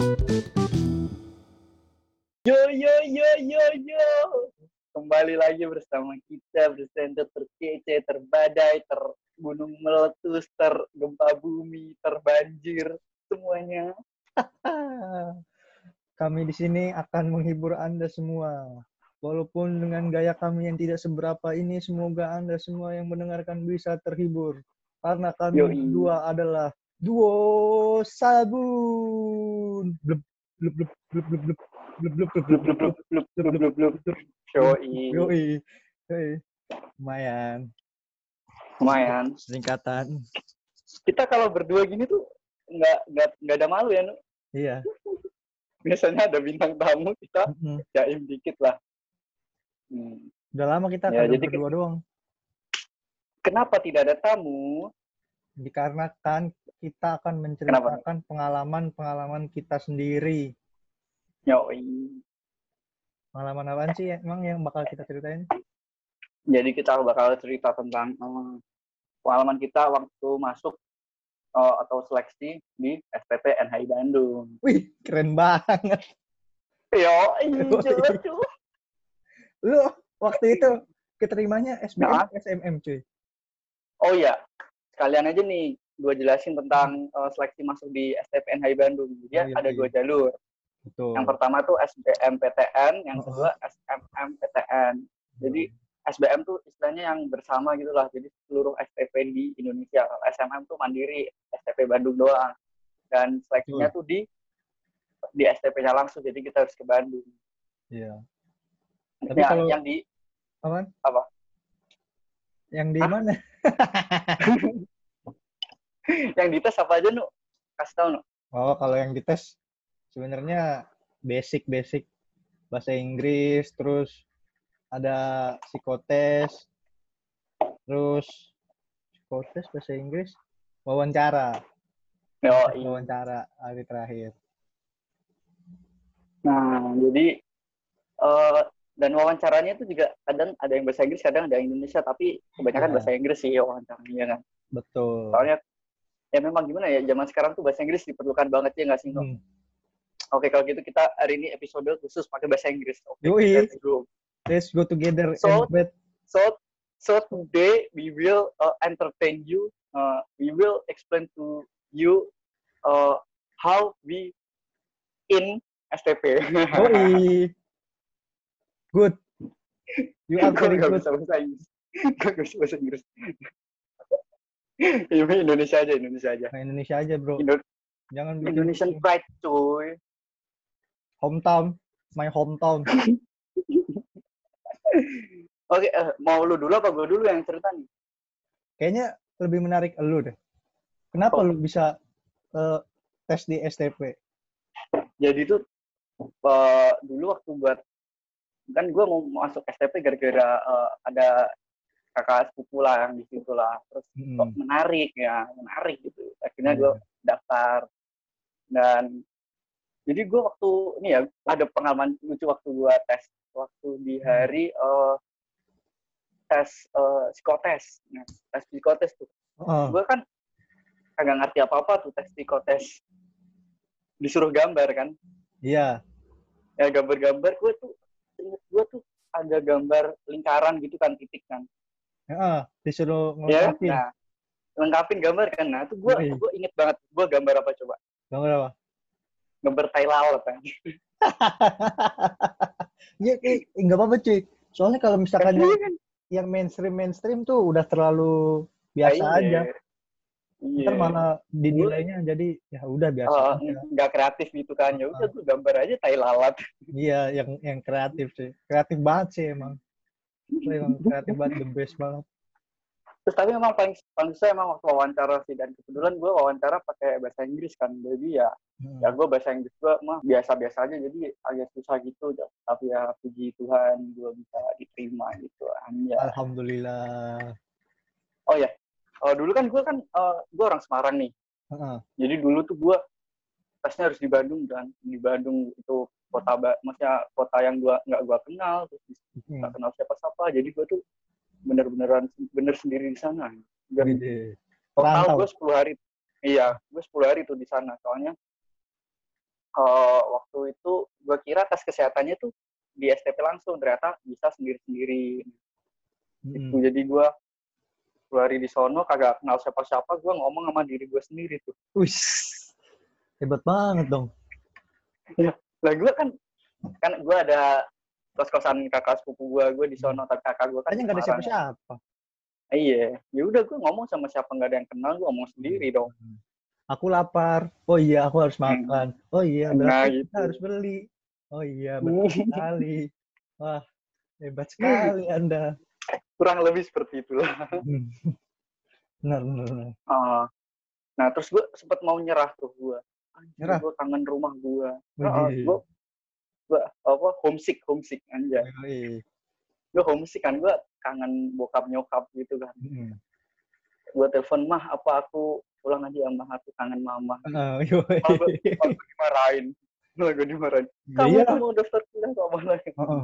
Yo yo yo yo yo. Kembali lagi bersama kita bersenda terkece, terbadai, tergunung meletus, tergempa bumi, terbanjir, semuanya. Kami di sini akan menghibur Anda semua. Walaupun dengan gaya kami yang tidak seberapa ini, semoga Anda semua yang mendengarkan bisa terhibur. Karena kami Yoi. berdua adalah duo sabun. Blub, blub, blub, blub, blub, blub. Blub, blub, blub, Blub blub, blub blub blub blub blub. Yoi. Yoi. Lumayan. Lumayan. Singkatan. Kita kalau berdua gini tuh nggak nggak nggak ada malu ya, Nu. Iya. Biasanya ada bintang tamu kita jaim dikit lah. Hmm. Udah lama kita Ya, jadi berdua doang. Kenapa tidak ada tamu? Dikarenakan kita akan menceritakan pengalaman-pengalaman kita sendiri. Yoi. Pengalaman apaan sih emang yang bakal kita ceritain? Jadi kita bakal cerita tentang eh, pengalaman kita waktu masuk eh, atau seleksi di SPP NHI Bandung. Wih, keren banget. Yo. Lu waktu itu keterimanya SBM Nah. SMM cuy. Oh iya, sekalian aja nih gue jelasin tentang eh, seleksi masuk di STP NHI Bandung. Dia Oh, iya, ada iya. dua jalur. Betul. Yang pertama tuh SBMPTN, yang Oh. kedua SMMPTN. Jadi SBM tuh istilahnya yang bersama gitu lah. Jadi seluruh STP di Indonesia. Kalau SMM tuh mandiri, STP Bandung doang. Dan seleksinya tuh di di STP-nya langsung. Jadi kita harus ke Bandung. Iya. Tapi Tapi kalau- yang di Apaan? Apa? Yang di Hah? mana? yang dites apa aja nu? Kasih tau nu. Oh, kalau yang dites sebenarnya basic-basic bahasa Inggris, terus ada psikotes, terus psikotes bahasa Inggris, wawancara, Yo, wawancara hari terakhir. Nah, jadi eh dan wawancaranya itu juga kadang ada yang bahasa Inggris, kadang ada yang Indonesia, tapi kebanyakan Iya. bahasa Inggris sih wawancaranya kan. Betul. Soalnya ya memang gimana ya, zaman sekarang tuh bahasa Inggris diperlukan banget ya nggak sih? Hmm. Oke, kalau gitu kita hari ini episode khusus pakai bahasa Inggris. Oke, Yoi. let's go. Let's go together So-. So, so today we will uh, entertain you. Uh, we will explain to you uh, how we in STP. Yoi. Good. You are very good. bisa bahasa Inggris. Nggak bisa bahasa Inggris. Ini Indonesia aja, Indonesia aja. Nah, Indonesia aja, bro. Indo- Jangan bikin Indonesian pride, cuy. hometown, my hometown. Oke, eh, mau lu dulu apa gue dulu yang cerita nih? Kayaknya lebih menarik elu deh. Kenapa Oh. lu bisa eh, tes di STP? Jadi tuh eh, dulu waktu buat kan gue mau masuk STP gara-gara eh, ada kakak sepupu lah yang di situ lah. Terus kok Mm-mm. menarik ya, menarik gitu. Akhirnya Iya. gue daftar dan jadi gue waktu ini ya ada pengalaman lucu waktu gue tes waktu di Hmm. hari eh, tes eh, psikotes. Nah, tes psikotes tuh. Oh, Gue kan kagak ngerti apa-apa tuh tes psikotes. Disuruh gambar kan. iya. Ya gambar-gambar gue tuh inget gue tuh ada gambar lingkaran gitu kan titik kan. Heeh, disuruh Ya, ngelengkapin. nah lengkapin gambar kan. Nah, itu gue Yoi. gue inget banget. Gue gambar apa coba? Gambar apa? Gambar tai laut kan. Ya, nggak apa-apa cuy. Soalnya kalau misalkan yang, Iya kan? yang mainstream mainstream tuh udah terlalu biasa Ah, aja. iya. Iya. Ntar malah dinilainya jadi ya udah biasa aja. nggak kreatif gitu kan. Ya udah Ah. gue gambar aja tai lalat. Iya, yang yang kreatif sih. Kreatif banget sih emang. Emang kreatif banget, the best banget. Terus tapi memang paling paling susah emang waktu wawancara sih dan kebetulan gue wawancara pakai bahasa Inggris kan. Jadi ya Hmm. ya gue bahasa Inggris gue mah biasa-biasa aja jadi agak susah gitu tapi ya puji Tuhan gue bisa diterima gitu ya Alhamdulillah. oh ya Oh, dulu kan gue kan gue orang Semarang nih. Heeh. jadi dulu tuh gue tesnya harus di Bandung kan di Bandung itu kota ba- maksudnya kota yang gua nggak gua kenal terus Hmm. kenal siapa-siapa. Jadi gue tuh bener-beneran bener sendiri di sana. Dan Gede. total gue 10 hari. Iya gue 10 hari tuh di sana. Soalnya uh, waktu itu gue kira tes kesehatannya tuh di STP langsung. Ternyata bisa sendiri-sendiri. Hmm. itu jadi gue keluar di sono kagak kenal siapa-siapa gue ngomong sama diri gue sendiri tuh Wih, hebat banget dong. lah gue kan kan gue ada kos-kosan kakak sepupu gue gue di sono tapi kakak gue kan nggak ada siapa-siapa. iya ya udah gue ngomong sama siapa nggak ada yang kenal gue ngomong sendiri dong Aku lapar. Oh iya, aku harus Hmm. makan. Oh iya, Nah, berarti kita gitu. harus beli. Oh iya, betul sekali. Wah, hebat sekali Anda. Kurang lebih seperti itulah Hmm. Benar, benar, benar. Ah. nah terus gue sempet mau nyerah tuh gue Nyerah? gue kangen rumah gue gue gue apa homesick homesick aja gue homesick kan gue kangen bokap nyokap gitu kan Hmm. gue telepon mah apa aku pulang aja ya mah aku kangen mama Ah, yoi. malah gue dimarahin malah gue dimarahin kamu Iya. tuh mau daftar kuliah kok malah Heeh.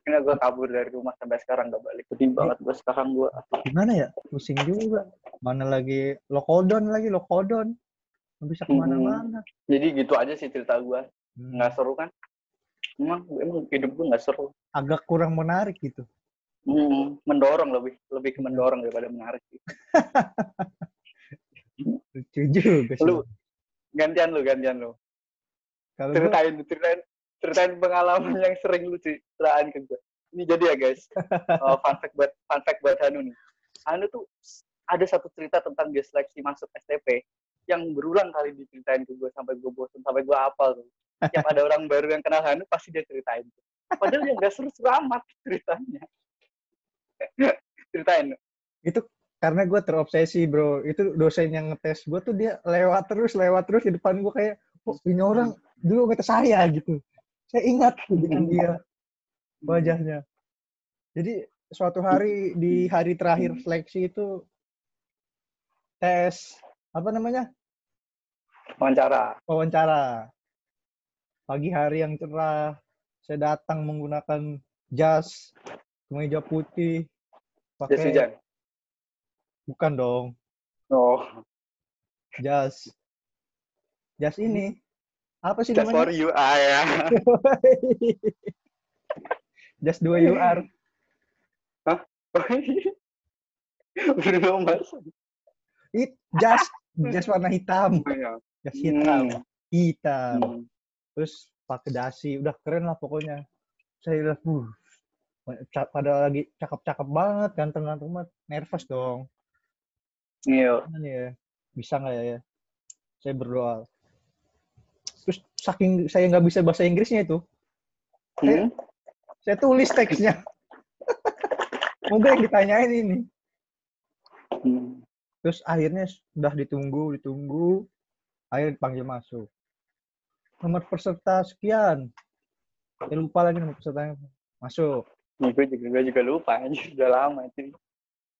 Akhirnya gue kabur dari rumah sampai sekarang gak balik sedih banget gue sekarang gue Gimana ya? Pusing juga. Mana lagi lokodon lagi, lokodon. Nggak bisa ke mana-mana. jadi gitu aja sih cerita gue Hmm. nggak seru kan emang emang hidup gue nggak seru Agak kurang menarik gitu. Hmm, mendorong lebih lebih ke mendorong daripada menarik. Lucu juga sih. Lu gantian lu gantian lu Kalau gua, ceritain ceritain pengalaman yang sering lu ceritain ke gue ini jadi ya guys. Uh, fun fact buat fun fact buat Hanu nih. Hanu tuh ada satu cerita tentang dia seleksi masuk STP yang berulang kali diceritain ke gue sampai gue bosan sampai gue hafal tuh. Tiap ada orang baru yang kenal Hanu pasti dia ceritain padahal yang gak seru-seru amat ceritanya. Ceritain. Karena gue terobsesi bro. Itu dosen yang ngetes gue tuh dia lewat terus, lewat terus di depan gue kayak, oh ini orang? Dulu ngetes saya gitu. Saya ingat. Dengan dia wajahnya. Jadi suatu hari di hari terakhir seleksi itu tes apa namanya? Wawancara. Wawancara. Pagi hari yang cerah saya datang menggunakan jas kemeja putih Jas pakai hujan? Bukan dong. Oh. Jas. Jas ini apa sih just for namanya you ah ya. Jas 2 UR Bruno Mars it jas jas warna hitam. Ya. jas hitam. Hmm. hitam. Hmm. terus pakai dasi. Udah keren lah pokoknya. Saya lihat uh, pada lagi cakep-cakep banget ganteng-ganteng banget. Nervous dong. Iya. Ya? Bisa nggak ya, ya? Saya berdoa terus saking saya nggak bisa bahasa Inggrisnya itu Hmm? saya tulis teksnya moga yang ditanyain ini Hmm. terus akhirnya sudah ditunggu ditunggu akhirnya dipanggil masuk nomor peserta sekian saya lupa lagi nomor pesertanya masuk Nih, gue juga, gue juga lupa anjir, udah lama itu.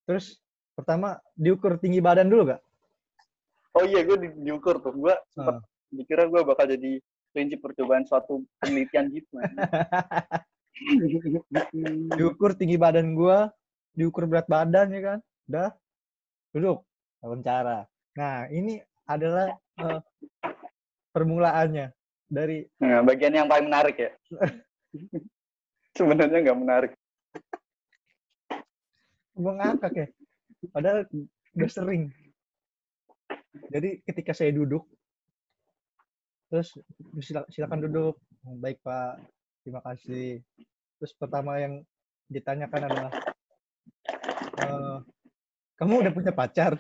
terus pertama diukur tinggi badan dulu gak? Oh iya, gue di, diukur tuh. Gue sempat Ah. Dikira gue bakal jadi kelinci percobaan suatu penelitian gitu. diukur tinggi badan gua, diukur berat badan ya kan, udah duduk wawancara. Nah ini adalah eh, permulaannya dari nah, bagian yang paling menarik ya. Sebenarnya nggak menarik. gua ngakak ya, padahal udah sering. Jadi ketika saya duduk, terus "Sila- silakan duduk, baik pak, terima kasih. Terus pertama yang ditanyakan adalah, "Eh, kamu udah punya pacar?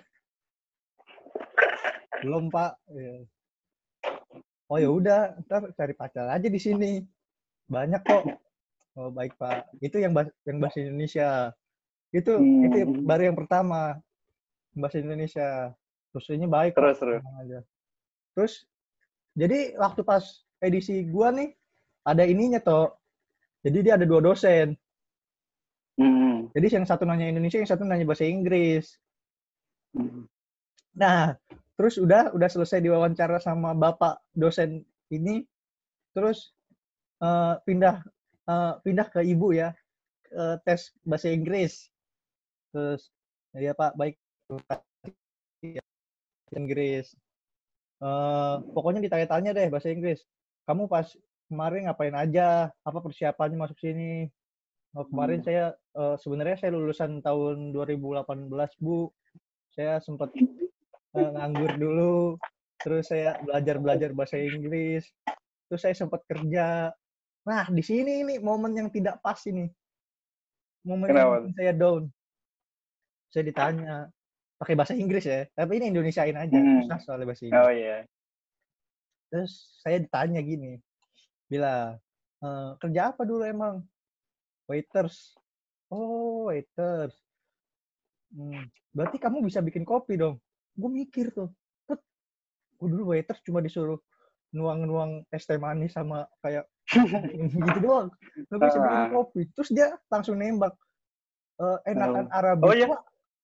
Belum pak. Ya. Oh ya udah, ntar cari pacar aja di sini. Banyak kok. Oh baik pak. Itu yang bahasa, yang bahasa Indonesia. Itu itu yang- Hmm. baru yang pertama bahasa Indonesia. Terus ini baik. Terus terus. Aja. Terus jadi waktu pas edisi gua nih ada ininya toh. Jadi dia ada dua dosen. Hmm. Jadi yang satu nanya Indonesia, yang satu nanya bahasa Inggris. Hmm. Nah, terus udah udah selesai diwawancara sama bapak dosen ini, terus eh, pindah eh, pindah ke ibu ya eh, tes bahasa Inggris. Terus ya Pak baik Inggris. Eh pokoknya ditanya-tanya deh bahasa Inggris. Kamu pas kemarin ngapain aja? Apa persiapannya masuk sini? Oh, kemarin Hmm. saya eh, sebenarnya saya lulusan tahun 2018, Bu. Saya sempat eh, nganggur dulu. Terus saya belajar-belajar bahasa Inggris. Terus saya sempat kerja. Nah, di sini ini momen yang tidak pas ini. Momen yang Kenapa? saya down. Saya ditanya pakai bahasa Inggris ya, tapi ini Indonesiain aja. Hmm. Susah soalnya bahasa Inggris. Oh iya. Terus saya ditanya gini, bila "Eh, kerja apa dulu emang? Waiters. Oh, waiters. Hmm, berarti kamu bisa bikin kopi dong. Gue mikir tuh, put, gue dulu waiters cuma disuruh nuang-nuang es teh manis sama kayak gitu doang. Gak bisa bikin Ah. kopi. Terus dia langsung nembak. "Eh, enakan Oh. Arabica. Oh, iya?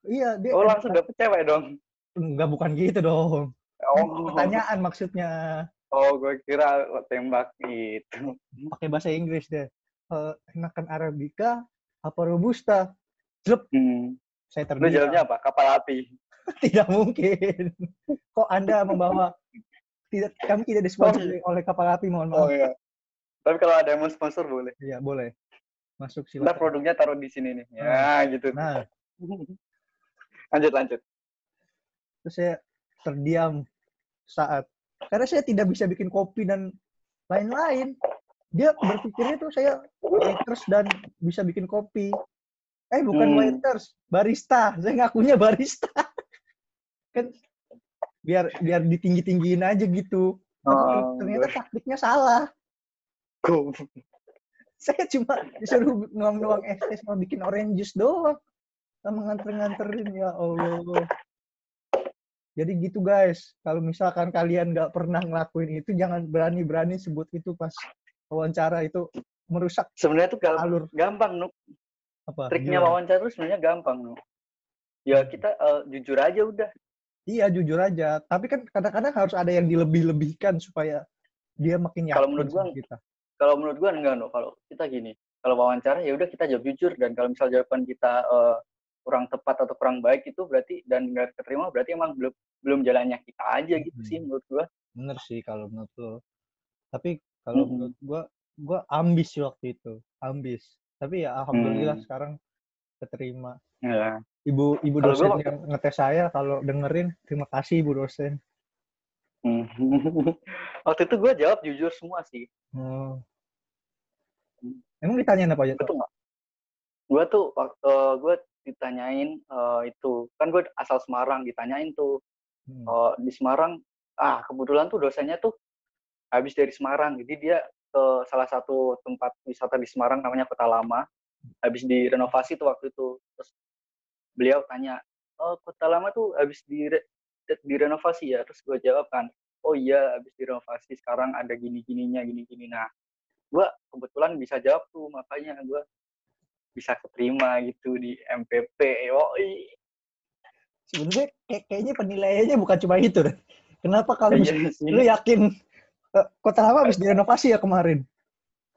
Iya, dia Oh enakan- langsung dapet cewek dong. Enggak bukan gitu dong. Oh. Pertanyaan maksudnya. Oh, gue kira tembak gitu. pakai bahasa Inggris deh. Eh, enakan Arabica apa Robusta? Jelep, Hmm. saya Lu terdiam. jawabnya apa? Kapal api. Tidak mungkin. Kok Anda membawa tidak kami tidak disponsori oleh kapal api, mohon Oh maaf. iya. Tapi kalau ada yang mau sponsor boleh. Iya, boleh. Masuk Ntar silakan. produknya taruh di sini nih. Ya, gitu. Nah, Lanjut, lanjut. terus saya terdiam saat karena saya tidak bisa bikin kopi dan lain-lain. Dia berpikirnya tuh saya waiters dan bisa bikin kopi. Eh bukan Hmm. waiters, barista. Saya ngakunya barista. kan biar biar ditinggi-tinggiin aja gitu. Oh, ternyata taktiknya salah. Saya cuma disuruh nuang-nuang es teh sama bikin orange juice doang. Sama nganter-nganterin ya Allah. Jadi gitu guys, kalau misalkan kalian nggak pernah ngelakuin itu, jangan berani-berani sebut itu pas wawancara itu merusak Sebenarnya gal- alur gampang, Nuk. apa? Triknya gimana? wawancara tuh sebenarnya gampang, Nuk. Ya kita eh, jujur aja udah. Iya jujur aja. Tapi kan kadang-kadang harus ada yang dilebih-lebihkan supaya dia makin yakin Kalau menurut gua, kita. Kalau menurut gua enggak, Nuk. Kalau kita gini, kalau wawancara ya udah kita jawab jujur dan kalau misal jawaban kita eh, kurang tepat atau kurang baik itu berarti dan nggak keterima berarti emang belum belum jalannya kita aja gitu Hmm. sih menurut gua. Bener sih kalau menurut lo. Tapi kalau Mm-mm. menurut gua, gua ambis sih waktu itu, ambis. Tapi ya alhamdulillah Hmm. sekarang keterima. Ya. Ibu ibu Kalau dosen gua- yang ngetes saya kalau dengerin terima kasih ibu dosen. Hmm. Waktu itu gua jawab jujur semua sih. Oh. Emang ditanyain apa aja? Betul nggak? Gue tuh waktu gue ditanyain eh, itu. Kan gue asal Semarang ditanyain tuh Hmm. eh, di Semarang ah kebetulan tuh dosennya tuh habis dari Semarang jadi dia ke salah satu tempat wisata di Semarang namanya Kota Lama habis direnovasi tuh waktu itu. Terus beliau tanya oh Kota Lama tuh habis dire direnovasi ya? Terus gue jawab kan oh iya habis direnovasi sekarang ada gini gininya gini gini nah gue kebetulan bisa jawab tuh makanya gue bisa keterima gitu di MPP yoi Sebenarnya kayak, kayaknya penilaiannya bukan cuma itu deh. Kenapa kalau Iya sih. lu yakin eh, kota lama habis direnovasi ya kemarin?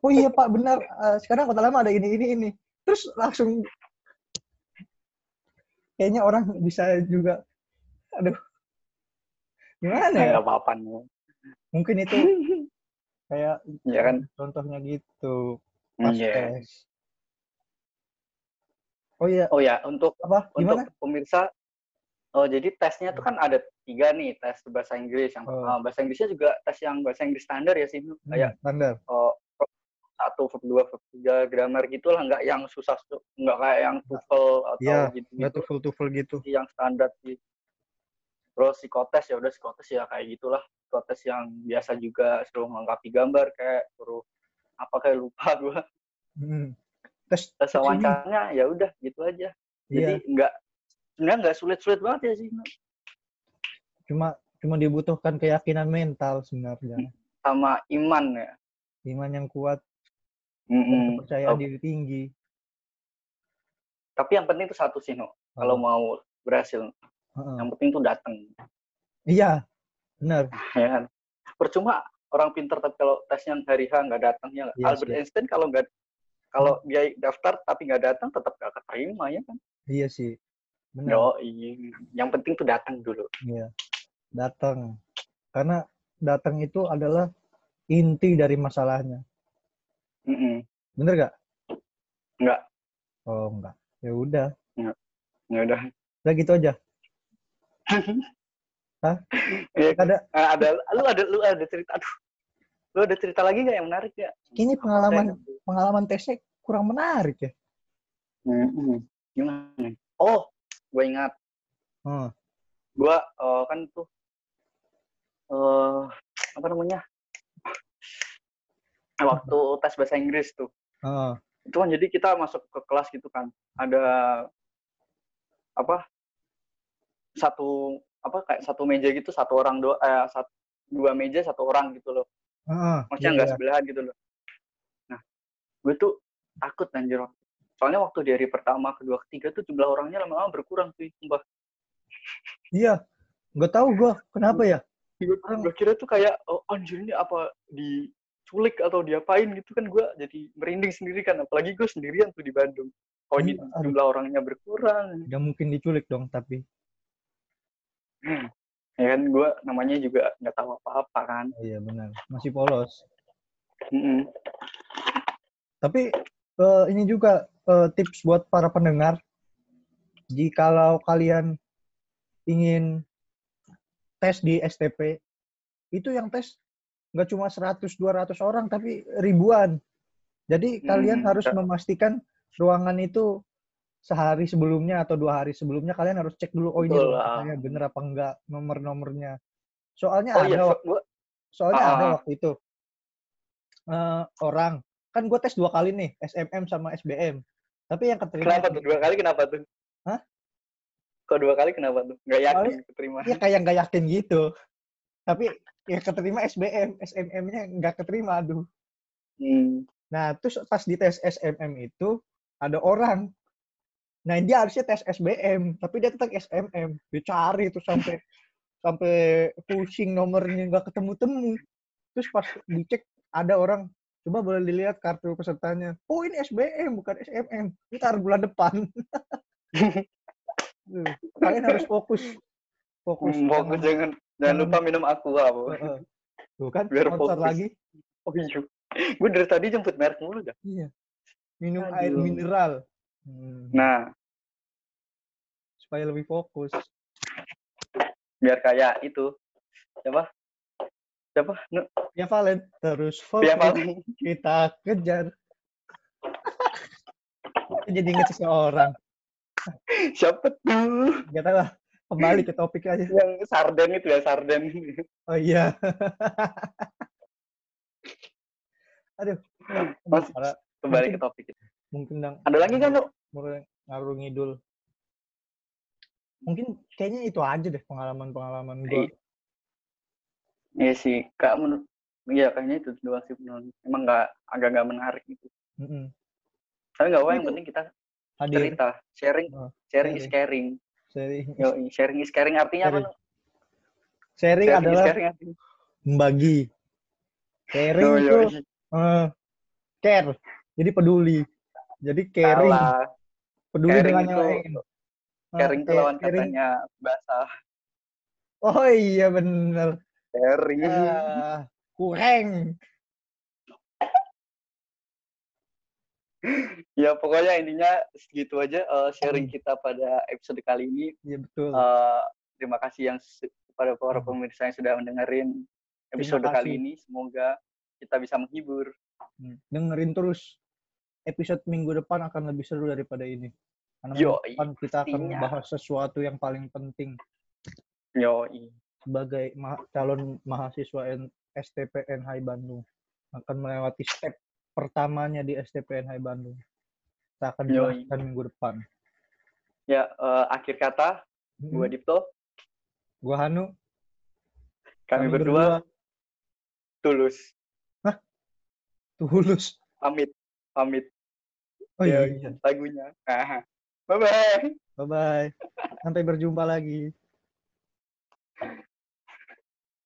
Oh iya Pak benar. Eh, sekarang kota lama ada ini ini ini. Terus langsung kayaknya orang bisa juga. Aduh, gimana ya? nggak apa-apa. Mungkin itu kayak ya kan contohnya gitu pas Iya. tes. Oh iya, oh ya untuk apa? Gimana? untuk pemirsa oh jadi tesnya tuh kan ada tiga nih tes bahasa Inggris yang Oh. ah, bahasa Inggrisnya juga tes yang bahasa Inggris standar ya sih Hmm, kayak standar. oh, satu verb dua verb tiga grammar gitulah nggak yang susah su- nggak kayak yang TOEFL atau Iya, gitu Nggak gitu tuh full gitu. yang standar sih terus psikotes ya udah psikotes ya kayak gitulah psikotes yang biasa juga suruh melengkapi gambar kayak suruh apa kayak lupa gua Hmm. Tes, tes wawancaranya ya udah gitu aja jadi Iya, nggak sebenarnya nggak sulit-sulit banget ya sih cuma cuma dibutuhkan keyakinan mental sebenarnya. sama iman ya Iman yang kuat dan Mm-mm. kepercayaan Oh, diri tinggi. tapi yang penting itu satu sih no kalau mau berhasil Heeh. yang penting tuh datang Iya, benar. ya kan percuma orang pinter tapi kalau tesnya hari H nggak datang ya nggak? Iya Albert sih. Einstein kalau nggak kalau dia daftar tapi nggak datang tetap nggak keterima ya kan Iya sih. Benar. iya. yang penting tuh datang dulu Iya. Datang. Karena datang itu adalah inti dari masalahnya. Mm-mm. Bener gak? Enggak. Oh, enggak. Ya udah. Ya udah. Udah gitu aja. Hah? Iya, Ada eh, ada lu ada lu ada cerita aduh. Lu ada cerita lagi nggak yang menarik ya? ini pengalaman pengalaman tesnya kurang menarik ya. Gimana? Oh, gue ingat. Hmm. Gue eh, kan tuh eh apa namanya? Waktu tes bahasa Inggris tuh. Oh. itu kan jadi kita masuk ke kelas gitu kan ada apa satu apa kayak satu meja gitu satu orang dua eh, satu, dua meja satu orang gitu loh Heeh. maksudnya Iya, nggak iya. sebelahan gitu loh nah gue tuh takut anjir soalnya waktu di hari pertama kedua ketiga tuh jumlah orangnya lama-lama berkurang tuh sumpah Iya. Nggak tahu gua kenapa ya. gue gue kira tuh kayak oh anjir ini apa diculik atau diapain gitu kan gue jadi merinding sendiri kan apalagi gue sendirian tuh di Bandung oh ini Iya, jumlah orangnya berkurang Nggak mungkin diculik dong tapi. Ya kan gue namanya juga nggak tahu apa-apa kan iya benar. Masih polos. Mm-mm. Tapi eh, ini juga eh, tips buat para pendengar. Jikalau kalian ingin tes di STP, itu yang tes nggak cuma 100-200 orang, tapi ribuan. Jadi kalian Hmm, harus memastikan ruangan itu sehari sebelumnya atau dua hari sebelumnya kalian harus cek dulu oh ini lah. saya bener apa enggak nomor-nomornya. Soalnya oh ada iya waktu gue soalnya Ah, ada ah. waktu itu eh, orang kan gue tes dua kali nih SMM sama SBM tapi yang keterima kenapa tuh dua kali kenapa tuh Hah? kok dua kali kenapa tuh nggak yakin Soalnya- keterima ya kayak nggak yakin gitu tapi ya keterima SBM SMM-nya nggak keterima aduh Hmm. nah terus pas di tes SMM itu ada orang nah dia harusnya tes SBM tapi dia tetap SMM dia cari tuh sampai sampai pusing nomornya nggak ketemu temu terus pas dicek ada orang coba boleh dilihat kartu pesertanya. Oh ini SBM bukan SMM ntar bulan depan. Tuh, kalian harus fokus. Fokus. Hmm, fokus Jangan- jangan lupa minum aqua bu. Tuh kan Biar sponsor fokus. lagi. Gue dari tadi jemput merek mulu dah. Iya. Minum air Aduh. mineral Hmm, nah. Supaya lebih fokus. Biar kayak itu. Siapa? Siapa? Nu- ya Valen terus fokus. Valen. kita kejar. Jadi inget seseorang. Siapa tuh? Gak tahu lah. Kembali ke topik aja. yang sarden itu ya sarden. Oh iya. Aduh. Mas, kembali ke topik. itu Mungkin dang ada lagi kan mulai ngaruh ngidul. Mungkin kayaknya itu aja deh pengalaman-pengalaman gue. Iya sih, kak menurut Iya kayaknya itu doang sih menurut emang nggak agak nggak menarik gitu. Mm-mm. Tapi nggak apa yang penting kita Hadir cerita, sharing, Oh, sharing is sharing. caring. sharing. Yo, sharing is caring artinya apa? Sharing. Nu? Sharing Sharing adalah caring artinya. membagi. Sharing Oh, itu eh, care. Jadi peduli. Jadi caring, salah. peduli Caring dengan itu- yang lain. Eh, Caring itu ca- lawan caring. katanya basah. Oh iya bener. Caring. Ah, kurang. Ya pokoknya intinya segitu aja eh, sharing Hmm. kita pada episode kali ini. Iya betul. Eh, terima kasih yang kepada para Hmm. pemirsa yang sudah mendengarin episode kali ini. Semoga kita bisa menghibur. Hmm, dengerin terus episode minggu depan akan lebih seru daripada ini. Karena Yo, minggu depan kita akan pastinya. membahas sesuatu yang paling penting Yo, sebagai ma- calon mahasiswa N- STPN Hai Bandung akan melewati step pertamanya di STPN Hai Bandung. Kita akan jelaskan minggu depan. ya eh, akhir kata, gua Hmm, Dipto, Gua Hanu, kami, berdua, tulus, tulus. pamit, pamit. Oh iya, iya. lagunya. Bye bye. Bye bye. Sampai berjumpa lagi.